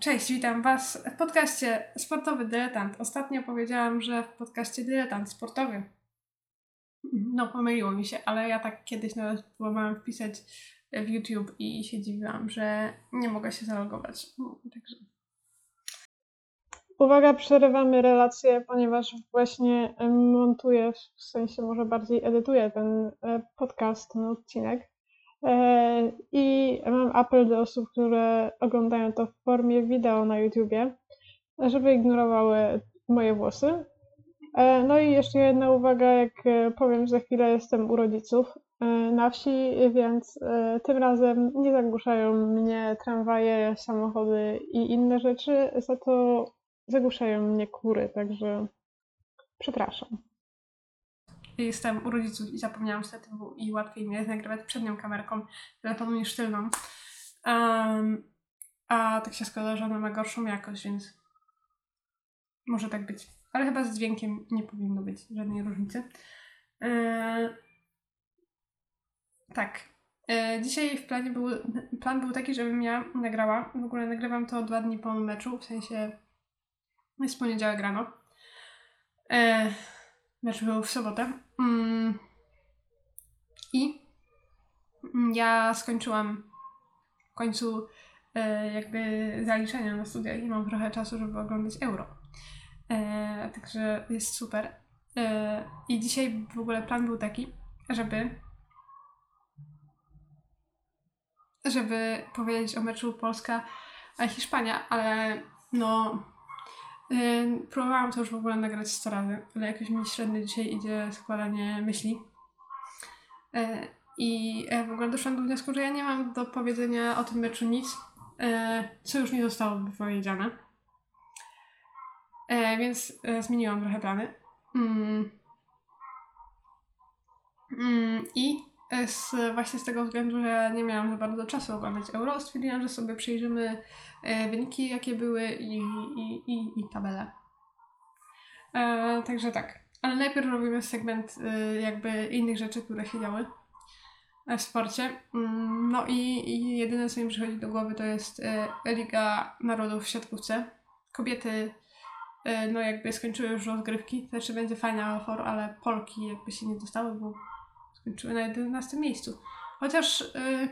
Cześć, witam Was w podcaście Sportowy Dyletant. Ostatnio powiedziałam, że w podcaście Dyletant Sportowy. No, pomyliło mi się, ale ja tak kiedyś nawet próbowałam wpisać w YouTube i się dziwiłam, że nie mogę się zalogować. Także. Uwaga, przerywamy relację, ponieważ właśnie montuję, w sensie może bardziej edytuję ten e, podcast, ten odcinek. E, I mam apel do osób, które oglądają to w formie wideo na YouTubie, żeby ignorowały moje włosy. E, no i jeszcze jedna uwaga, jak powiem, że za chwilę jestem u rodziców na wsi, więc tym razem nie zagłuszają mnie tramwaje, samochody i inne rzeczy, za to zagłuszają mnie kury, także przepraszam. Jestem u rodziców i zapomniałam statywu i łatwiej mi jest nagrywać przednią kamerką telefonu niż tylną. Um, a tak się składa, że ona ma gorszą jakość, więc może tak być. Ale chyba z dźwiękiem nie powinno być żadnej różnicy. Eee, tak. Eee, dzisiaj w planie był, plan był taki, żebym ja nagrała. W ogóle nagrywam to dwa dni po meczu, w sensie jest poniedziałek rano. E, mecz był w sobotę. Mm. I ja skończyłam w końcu e, jakby zaliczenia na studia i mam trochę czasu, żeby oglądać euro. E, także jest super. E, I dzisiaj w ogóle plan był taki, żeby żeby powiedzieć o meczu Polska Hiszpania, ale no Próbowałam to już w ogóle nagrać 100 razy, ale jakoś mi średnio dzisiaj idzie składanie myśli. E, I e, w ogóle doszłam do wniosku, że ja nie mam do powiedzenia o tym meczu nic, e, co już nie zostało wypowiedziane. Więc zmieniłam trochę plany. Mm. Mm, I z, właśnie z tego względu, że nie miałam za bardzo czasu oglądać Euro, stwierdziłam, że sobie przyjrzymy e, wyniki, jakie były i, i, i, i tabelę. E, także tak. Ale najpierw robimy segment e, jakby innych rzeczy, które się działy w sporcie. Mm, no i, i jedyne, co mi przychodzi do głowy, to jest e, Liga Narodów w siatkówce. Kobiety e, no jakby skończyły już rozgrywki, znaczy będzie Final Four, ale Polki jakby się nie dostały, bo skończyły na 11 miejscu. Chociaż, yy,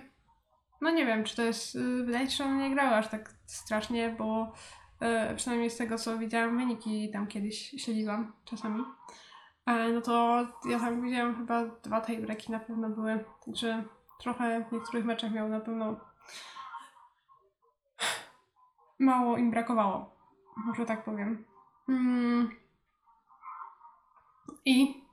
no nie wiem, czy to jest, yy, wydaje się, że one nie grały aż tak strasznie, bo yy, przynajmniej z tego, co widziałam, wyniki tam kiedyś śledziłam czasami. E, no to ja tam widziałam chyba dwa tiebreaki na pewno były, także trochę w niektórych meczach miał na pewno mało im brakowało, może tak powiem. Mm. I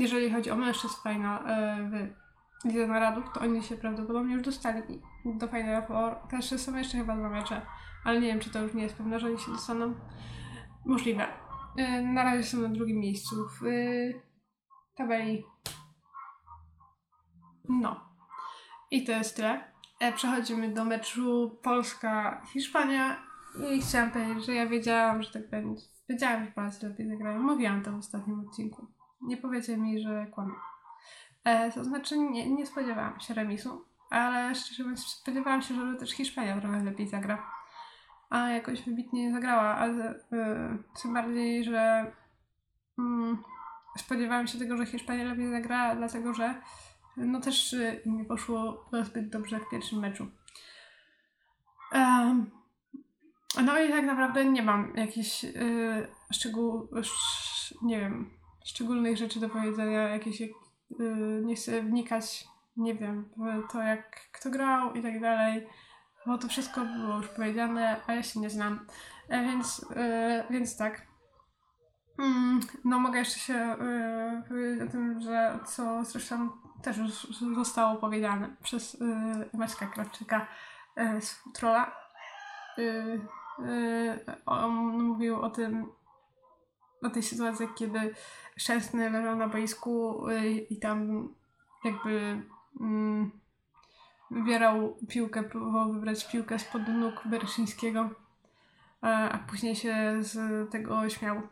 jeżeli chodzi o mężczyzn Final w Lidze Narodów, to oni się prawdopodobnie już dostali do Final Four. Też są jeszcze chyba dwa mecze, ale nie wiem, czy to już nie jest pewne, że oni się dostaną. Możliwe. E, na razie są na drugim miejscu w tabeli. No. I to jest tyle. E, przechodzimy do meczu Polska-Hiszpania i chciałam powiedzieć, że ja wiedziałam, że tak będzie. Wiedziałam, że Polacy lepiej zagrają. Mówiłam to w ostatnim odcinku. Nie powiecie mi, że kłamie. E, to znaczy nie, nie spodziewałam się remisu, ale szczerze mówiąc spodziewałam się, że też Hiszpania trochę lepiej zagra. A jakoś wybitnie nie zagrała, ale e, tym bardziej, że mm, spodziewałam się tego, że Hiszpania lepiej zagra, dlatego że no też e, nie poszło zbyt dobrze w pierwszym meczu. Um, no i tak naprawdę nie mam jakichś yy, szczegółów, nie wiem, szczególnych rzeczy do powiedzenia, jakieś, yy, nie chcę wnikać, nie wiem, w to jak kto grał i tak dalej, bo to wszystko było już powiedziane, a ja się nie znam, e, więc, yy, więc tak. Mm, no mogę jeszcze się yy, powiedzieć o tym, że co zresztą też już zostało powiedziane przez yy, Maćka Krawczyka z Futrola. On mówił o tym, o tej sytuacji, kiedy Szczęsny leżał na boisku y, i tam jakby mm, wybierał piłkę, próbował wybrać piłkę spod nóg Bereszyńskiego, a, później się z tego śmiał.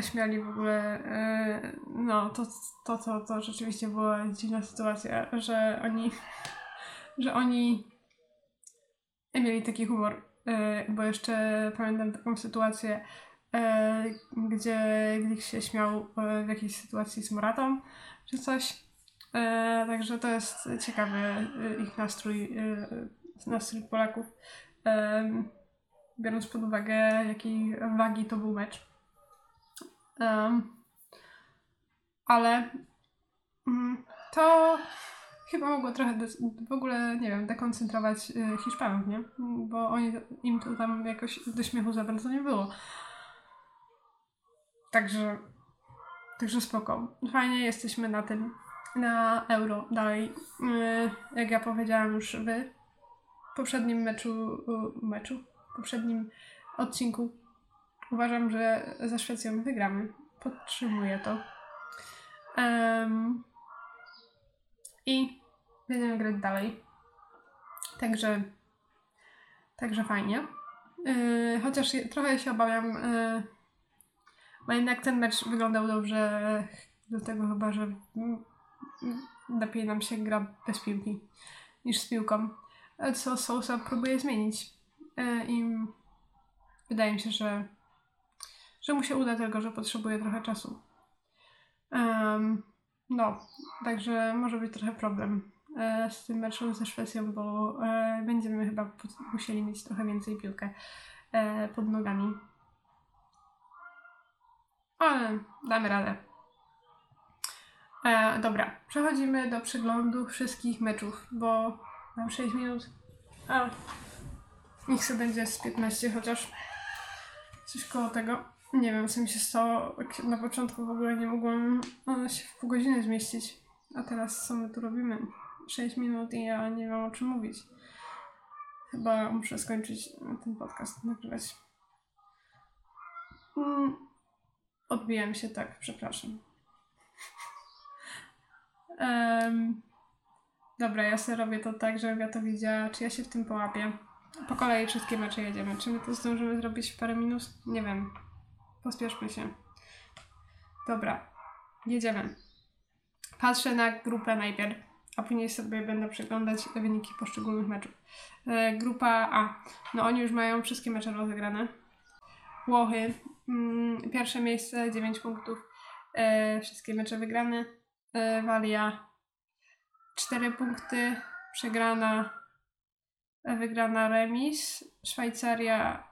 Śmiali w ogóle, e, no to, to, to, to rzeczywiście była dziwna sytuacja, że oni, że oni mieli taki humor, e, bo jeszcze pamiętam taką sytuację, gdzie Glik się śmiał e, w jakiejś sytuacji z Moratą, czy coś. E, także to jest ciekawy e, ich nastrój, e, nastrój Polaków, e, biorąc pod uwagę, jakiej wagi to był mecz. Ale mm, to chyba mogło trochę w ogóle, nie wiem, dekoncentrować Hiszpanów, nie? Bo oni, im to tam jakoś do śmiechu za bardzo nie było. Także, także spoko. Fajnie jesteśmy na tym, na euro dalej. Y, jak ja powiedziałam już w poprzednim meczu, y, meczu, poprzednim odcinku, uważam, że ze Szwecją wygramy. Podtrzymuję to. Em, I będziemy grać dalej. Także, także fajnie. Yy, chociaż trochę się obawiam, yy, bo jednak ten mecz wyglądał dobrze, do tego chyba, że mm, mm, lepiej nam się gra bez piłki niż z piłką. Ale Co Sousa próbuje zmienić. Yy, I wydaje mi się, że, że mu się uda, tylko że potrzebuje trochę czasu. Em, no, także może być trochę problem e, z tym meczem ze Szwecją, bo e, będziemy chyba musieli mieć trochę więcej piłkę e, pod nogami. Ale damy radę. E, dobra, przechodzimy do przeglądu wszystkich meczów, bo mam 6 minut. A, niech sobie będzie z 15 chociaż. Coś koło tego. Nie wiem, co mi się stało. Na początku w ogóle nie mogłam e, się w pół godziny zmieścić. A teraz co my tu robimy? 6 minut i ja nie mam o czym mówić. Chyba muszę skończyć ten podcast nagrywać. Mm, Odbiłem się tak, przepraszam. Em, dobra, ja sobie robię to tak, żebym ja to widziała, czy ja się w tym połapię. Po kolei wszystkie mecze jedziemy. Czy my to zdążymy zrobić w parę minut? Nie wiem. Pospieszmy się. Dobra, jedziemy. Patrzę na grupę najpierw, a później sobie będę przeglądać wyniki poszczególnych meczów. E, grupa A. No oni już mają wszystkie mecze rozegrane. Włochy. Mm, pierwsze miejsce, 9 punktów. E, wszystkie mecze wygrane. E, Walia. 4 punkty. Przegrana. E, wygrana remis. Szwajcaria.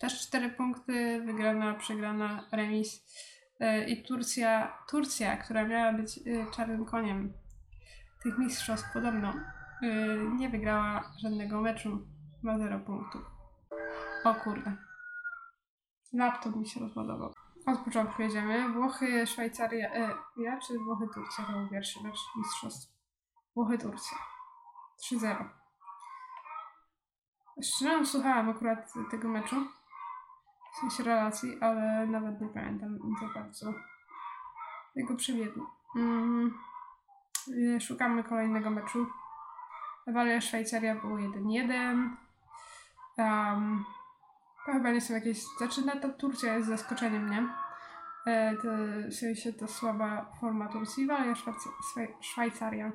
Też 4 punkty. Wygrana, przegrana, remis. I Turcja, Turcja, która miała być czarnym koniem tych mistrzostw podobno, nie wygrała żadnego meczu. Ma 0 punktów. O kurde. Laptop mi się rozładował. Od początku jedziemy. Włochy, Szwajcaria. E, ja czy Włochy, Turcja? To był pierwszy mecz mistrzostw. Włochy, Turcja. 3-0. Szczerze słuchałam akurat tego meczu. W sensie relacji, ale nawet nie pamiętam za bardzo jego przebiegu. Mm. Szukamy kolejnego meczu. Walia Szwajcaria było 1-1. Um, chyba nie są jakieś. Zaczyna ta Turcja jest zaskoczeniem, nie? E, to, w sensie to słaba forma Turcji. Walia Szwajc- Szwaj- Szwajcaria.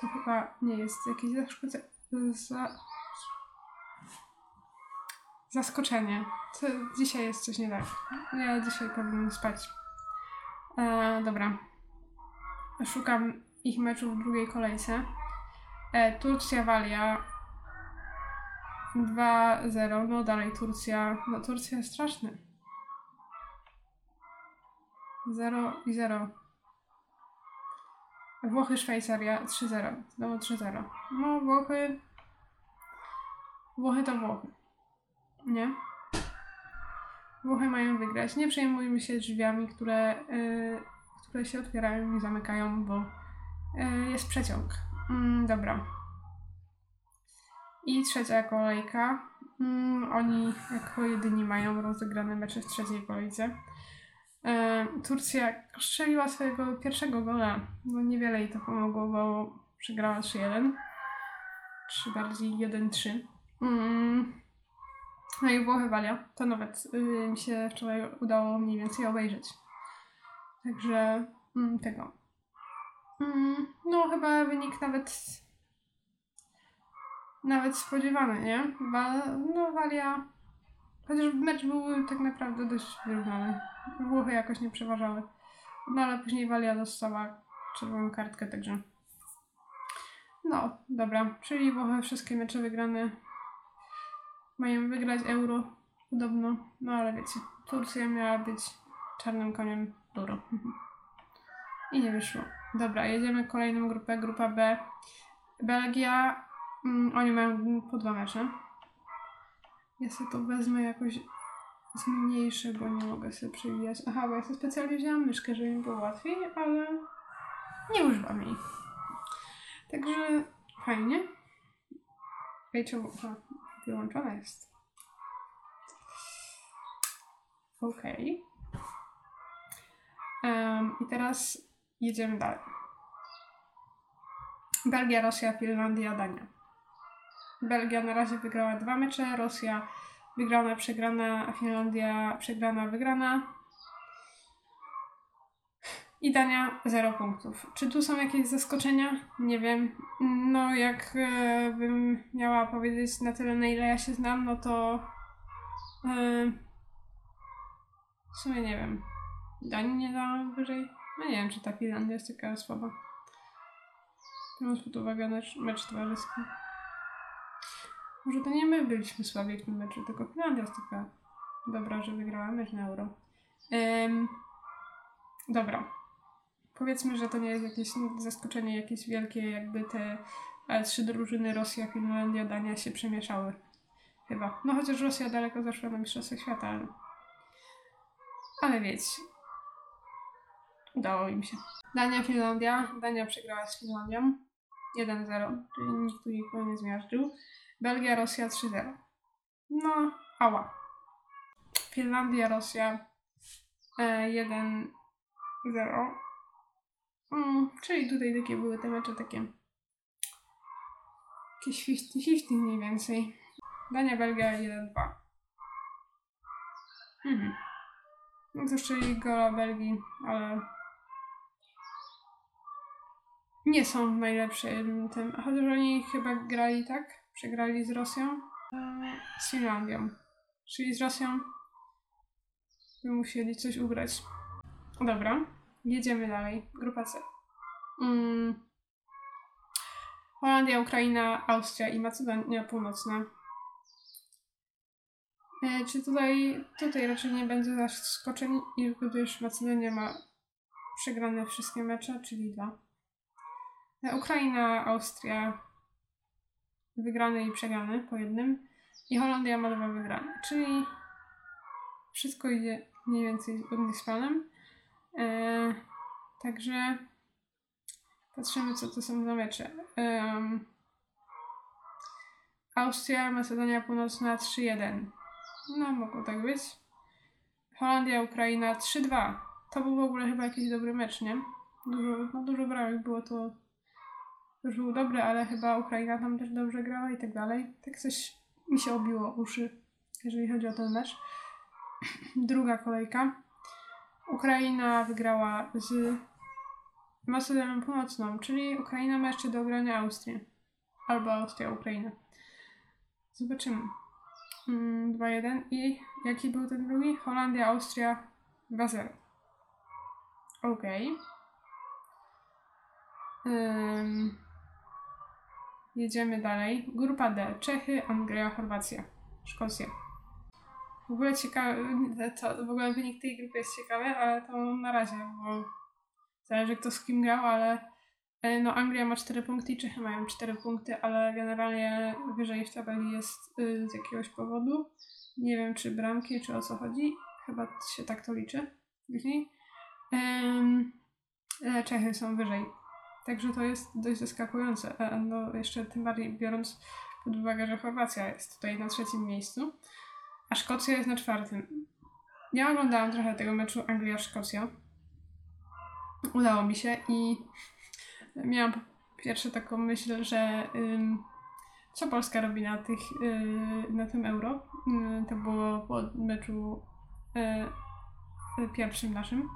To chyba nie jest jakieś zaskoczenie. Za... Zaskoczenie. To dzisiaj jest coś nie tak. Ja dzisiaj powinnam spać. E, dobra. Szukam ich meczu w drugiej kolejce. E, Turcja Walia 2-0. No dalej Turcja. No Turcja jest straszny. 0 i 0. Włochy Szwajcaria 3-0. Znowu 3-0. No Włochy. Włochy to Włochy. Nie? Włochy mają wygrać. Nie przejmujmy się drzwiami, które, y, które się otwierają i zamykają, bo y, jest przeciąg. Mm, dobra. I trzecia kolejka. Mm, oni jako jedyni mają rozegrane mecze w trzeciej kolejce. E, Turcja strzeliła swojego pierwszego gola. No niewiele jej to pomogło, bo przegrała 3-1. Czy bardziej 1-3. Mm. No i Włochy Walia. To nawet y, mi się wczoraj udało mniej więcej obejrzeć. Także mm, tego. No chyba wynik nawet nawet spodziewany, nie? Wa- no Walia, chociaż mecz był tak naprawdę dość wyrównany. Włochy jakoś nie przeważały. No ale później Walia dostała czerwoną kartkę, także... No, dobra, czyli Włochy wszystkie mecze wygrane. Mają wygrać euro, podobno. No ale wiecie, Turcja miała być czarnym koniem euro. I nie wyszło. Dobra, jedziemy kolejną grupę, grupa B. Belgia, mm, oni mają po dwa mecze. Ja sobie to wezmę jakoś zmniejszę, bo nie mogę sobie przewijać. Aha, bo ja sobie specjalnie wzięłam myszkę, żeby mi było łatwiej, ale nie używam jej. Także fajnie. Ej, czemu? Aha, wyłączona jest. Okej. Em, I teraz jedziemy dalej. Belgia, Rosja, Finlandia, Dania. Belgia na razie wygrała dwa mecze, Rosja wygrana, przegrana, Finlandia przegrana, wygrana. I Dania 0 punktów. Czy tu są jakieś zaskoczenia? Nie wiem. No, jak e, bym miała powiedzieć na tyle, na ile ja się znam, no to. E, w sumie nie wiem. Danii nie dałam wyżej. No nie wiem, czy ta Finlandia jest taka słaba. Biorąc pod uwagę mecz towarzyski. Może to nie my byliśmy słabi w tym meczu, tylko Finlandia jest taka dobra, że wygrała mecz na euro. Ym, dobra. Powiedzmy, że to nie jest jakieś zaskoczenie, jakieś wielkie, jakby te e, trzy drużyny Rosja, Finlandia, Dania się przemieszały. Chyba. No chociaż Rosja daleko zaszła na Mistrzostwach Świata, ale... Ale wiecie. Udało im się. Dania, Finlandia. Dania przegrała z Finlandią. 1-0, czyli nikt tu nikogo nie zmiażdżył. Belgia, Rosja 3-0. No, ała. Finlandia, Rosja e, 1-0. Mm, czyli tutaj takie były te mecze takie jakieś 50-50 mniej więcej. Dania, Belgia 1-2. Mhm. No to czyli gola Belgii, ale nie są w najlepszym tym. Chociaż oni chyba grali tak? Przegrali z Rosją? Z Finlandią. Czyli z Rosją by musieli coś ugrać. Dobra, jedziemy dalej. Grupa C. Mm. Holandia, Ukraina, Austria i Macedonia Północna. E, czy tutaj, tutaj raczej nie będzie zaskoczeń, gdyż Macedonia ma przegrane wszystkie mecze, czyli dwa. E, Ukraina, Austria wygrane i przegrane po jednym. I Holandia ma dwa wygrane. Czyli wszystko idzie mniej więcej zgodnie z planem. E, także patrzymy, co to są za mecze. Em, Austria, Macedonia Północna 3-1. No, mogło tak być. Holandia, Ukraina 3-2. To był w ogóle chyba jakiś dobry mecz, nie? Dużo, no dużo bramek było to. Już był dobry, ale chyba Ukraina tam też dobrze grała i tak dalej. Tak coś mi się obiło uszy, jeżeli chodzi o ten mecz. Druga kolejka. Ukraina wygrała z Macedonią Północną, czyli Ukraina ma jeszcze do ogrania Austrię. Albo Austria, Ukraina. Zobaczymy. Mm, 2-1. I jaki był ten drugi? Holandia, Austria 2-0. Okej. Ym, jedziemy dalej. Grupa D. Czechy, Anglia, Chorwacja, Szkocja. W ogóle ciekawe, to, w ogóle wynik tej grupy jest ciekawy, ale to na razie, bo zależy kto z kim grał, ale e, no Anglia ma 4 punkty i Czechy mają 4 punkty, ale generalnie wyżej w tabeli jest y, z jakiegoś powodu. Nie wiem czy bramki, czy o co chodzi. Chyba się tak to liczy później. E, Czechy są wyżej. Także to jest dość zaskakujące. No jeszcze tym bardziej biorąc pod uwagę, że Chorwacja jest tutaj na trzecim miejscu, a Szkocja jest na czwartym. Ja oglądałam trochę tego meczu Anglia-Szkocja. Udało mi się i miałam pierwsze taką myśl, że ym, co Polska robi na, tych, y, na tym euro. Y, to było po meczu y, y, pierwszym naszym,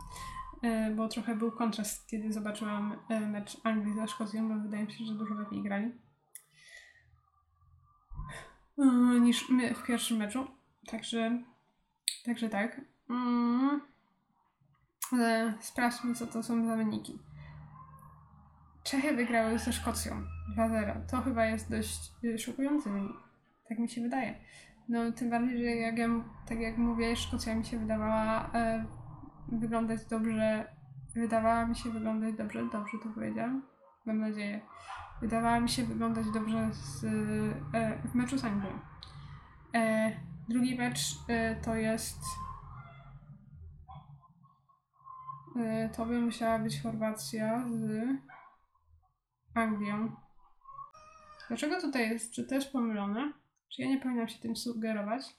bo trochę był kontrast, kiedy zobaczyłam y, mecz Anglii ze Szkocją, bo wydaje mi się, że dużo lepiej grali. yy, niż my w pierwszym meczu. Także, także tak. Mm. Sprawdźmy, co to są za wyniki. Czechy wygrały ze Szkocją 2-0. To chyba jest dość szokujący wynik. Tak mi się wydaje. No, tym bardziej, że jak ja, tak jak mówię, Szkocja mi się wydawała e, wyglądać dobrze. Wydawała mi się wyglądać dobrze. Dobrze to powiedziałam? Mam nadzieję. Wydawała mi się wyglądać dobrze z, e, w meczu z Anglią. E, drugi mecz e, to jest. E, to by musiała być Chorwacja z Anglią. Dlaczego tutaj jest? Czy jest pomylone? Czy ja nie powinnam się tym sugerować?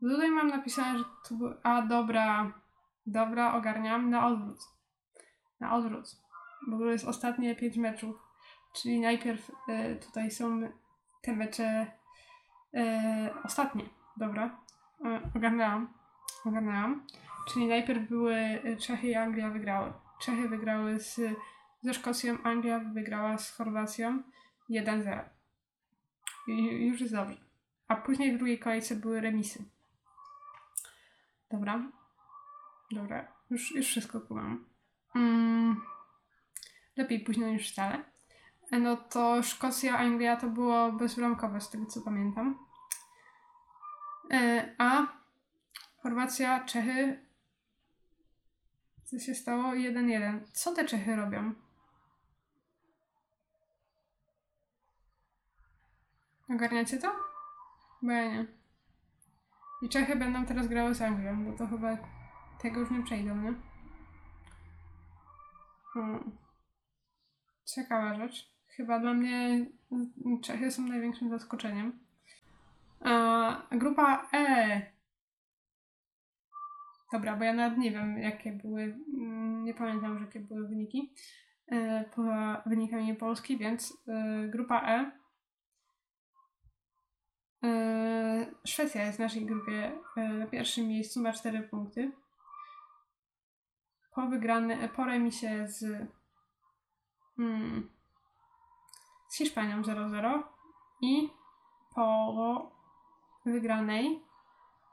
Tutaj mam napisane, że to. A, dobra. Dobra, ogarniam. Na odwrót. Na odwrót. Bo to jest ostatnie pięć meczów. Czyli najpierw e, tutaj są te mecze e, ostatnie. Dobra. E, ogarnęłam. Ogarnęłam. Czyli najpierw były e, Czechy i Anglia wygrały. Czechy wygrały z, ze Szkocją, Anglia wygrała z Chorwacją 1-0. I już jest dobrze. A później w drugiej kolejce były remisy. Dobra. Dobra. Już, już wszystko kumam. Mm. Lepiej późno niż wcale. No to Szkocja, Anglia to było bezbramkowe, z tego co pamiętam. E, A Chorwacja, Czechy. Co się stało? 1-1. Co te Czechy robią? Ogarniacie to? Bo ja nie. I Czechy będą teraz grały z Anglią, bo to chyba tego już nie przejdą, nie? Hmm. Ciekawa rzecz. Chyba dla mnie Czechy są największym zaskoczeniem. A, grupa E. Dobra, bo ja nawet nie wiem, jakie były. mm, Nie pamiętam, jakie były wyniki. E, poza wynikami Polski, więc e, grupa E. E, Szwecja jest w naszej grupie e, na pierwszym miejscu, ma 4 punkty. Po wygrane, po remisie z, mm, z Hiszpanią 0-0 i po wygranej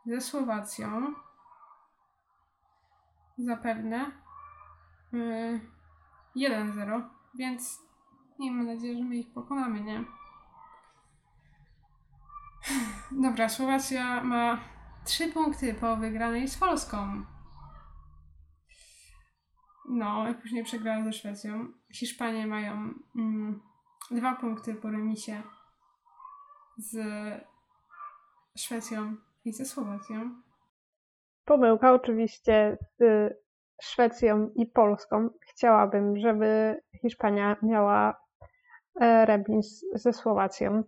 ze Słowacją zapewne y, 1-0, więc miejmy nadzieję, że my ich pokonamy, nie? Dobra, Słowacja ma 3 punkty po wygranej z Polską. No, i później przegrała ze Szwecją. Hiszpanie mają mm, dwa punkty po remisie z Szwecją i ze Słowacją. Pomyłka oczywiście z Szwecją i Polską. Chciałabym, żeby Hiszpania miała e, remis ze Słowacją.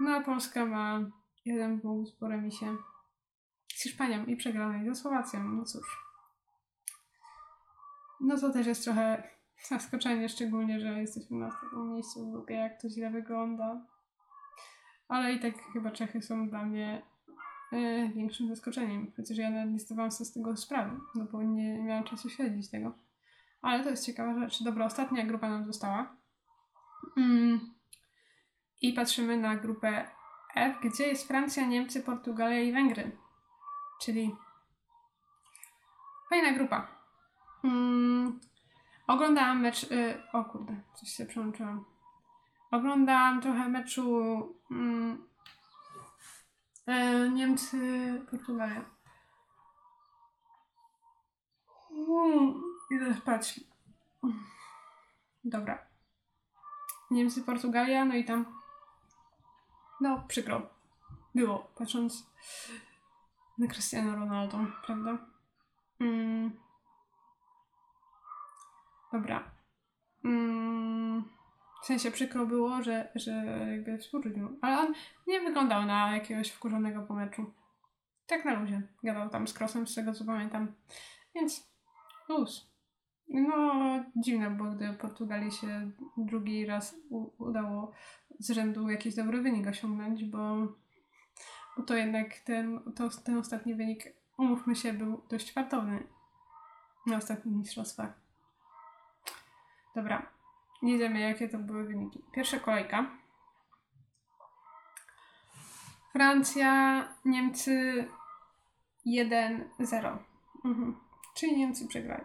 No a Polska ma jeden punkt po remisie z Hiszpanią i przegranej ze Słowacją. No cóż. No to też jest trochę zaskoczenie, szczególnie, że jesteśmy na ostatnim miejscu w grupie, jak to źle wygląda. Ale i tak chyba Czechy są dla mnie e, większym zaskoczeniem. Chociaż ja nawet nie zdawałam sobie z tego sprawy, no bo nie miałam czasu śledzić tego. Ale to jest ciekawa rzecz. Dobra, ostatnia grupa nam została. Mm. I patrzymy na grupę F, gdzie jest Francja, Niemcy, Portugalia i Węgry. Czyli fajna grupa. Mm, oglądałam mecz. Y, o kurde, coś się przełączyłam. Oglądałam trochę meczu mm, y, Niemcy, Portugalia. Mm, idę spać. Dobra. Niemcy, Portugalia, no i tam no, przykro. Było, patrząc na Cristiano Ronaldo, prawda? Mm. Dobra. Mm. W sensie przykro było, że, że jakby współczuć mu. Ale on nie wyglądał na jakiegoś wkurzonego po meczu. Tak na luzie. Gadał tam z Krosem, z tego co pamiętam. Więc luz. No, dziwne było, gdy Portugalii się drugi raz u- udało z rzędu jakiś dobry wynik osiągnąć, bo, bo to jednak ten, to, ten ostatni wynik, umówmy się, był dość fartowny na ostatnich mistrzostwach. Dobra, jedziemy, jakie to były wyniki. Pierwsza kolejka. Francja, Niemcy 1-0. Mhm. Czyli Niemcy przegrali.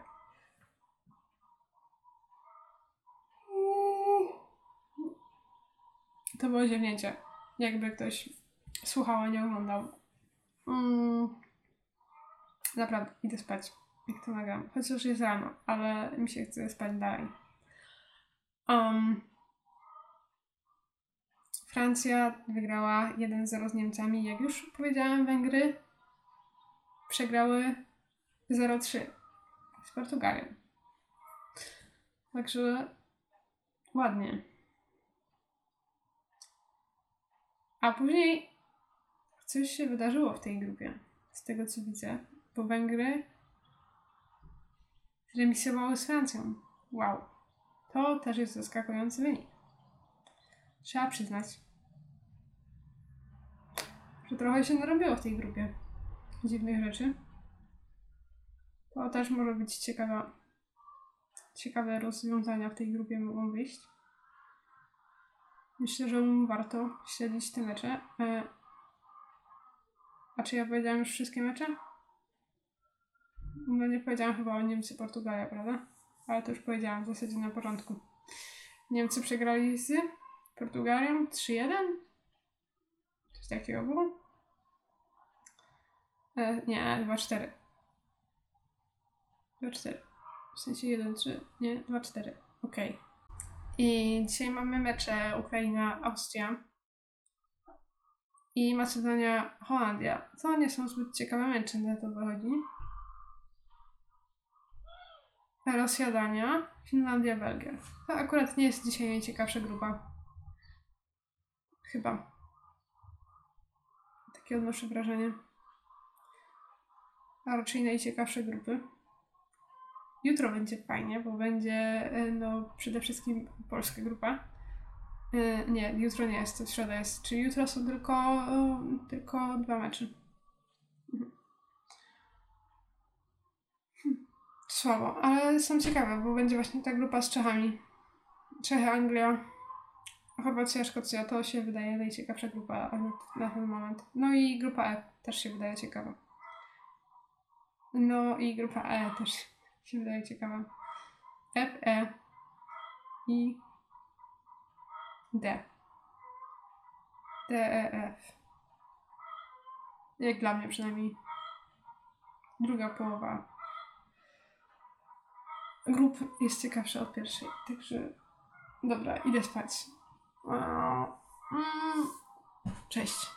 To było ziewnięcie. Jakby ktoś słuchał, a nie oglądał. Mm. Naprawdę, idę spać. Jak to nagram. Chociaż jest rano, ale mi się chce spać dalej. Um, Francja wygrała 1-0 z Niemcami. Jak już powiedziałam, Węgry przegrały 0-3 z Portugalią. Także ładnie. A później coś się wydarzyło w tej grupie, z tego co widzę, bo Węgry zremisowały z Francją. Wow. To też jest zaskakujący wynik. Trzeba przyznać, że trochę się narobiło w tej grupie dziwnych rzeczy. To też może być ciekawa, ciekawe rozwiązania w tej grupie mogą wyjść. Myślę, że warto śledzić te mecze. E, A czy ja powiedziałam już wszystkie mecze? No nie powiedziałam chyba o Niemcy, Portugalia, prawda? Ale to już powiedziałam w zasadzie na początku. Niemcy przegrali z Portugalią 3-1? Coś takiego było? E, nie, 2-4. 2-4. W sensie 1-3. Nie, 2-4. Okej. I dzisiaj mamy mecze Ukraina-Austria i Macedonia-Holandia. To nie są zbyt ciekawe mecze, na to wychodzi. Rosja-Dania, Finlandia-Belgia. To akurat nie jest dzisiaj najciekawsza grupa. Chyba. Takie odnoszę wrażenie. A raczej najciekawsze grupy. Jutro będzie fajnie, bo będzie e, no przede wszystkim polska grupa. E, Nie, jutro nie jest, to w środę jest. Czyli jutro są tylko, e, tylko dwa mecze. Mhm. Słabo, ale są ciekawe, bo będzie właśnie ta grupa z Czechami. Czechy, Anglia, Chorwacja, Szkocja. To się wydaje najciekawsza grupa na ten moment. No i grupa E też się wydaje ciekawa. No i grupa E też się wydaje ciekawa. F, E i D. D, E, F. Jak dla mnie przynajmniej. Druga połowa grup jest ciekawsza od pierwszej. Także dobra, idę spać. Mm. Cześć.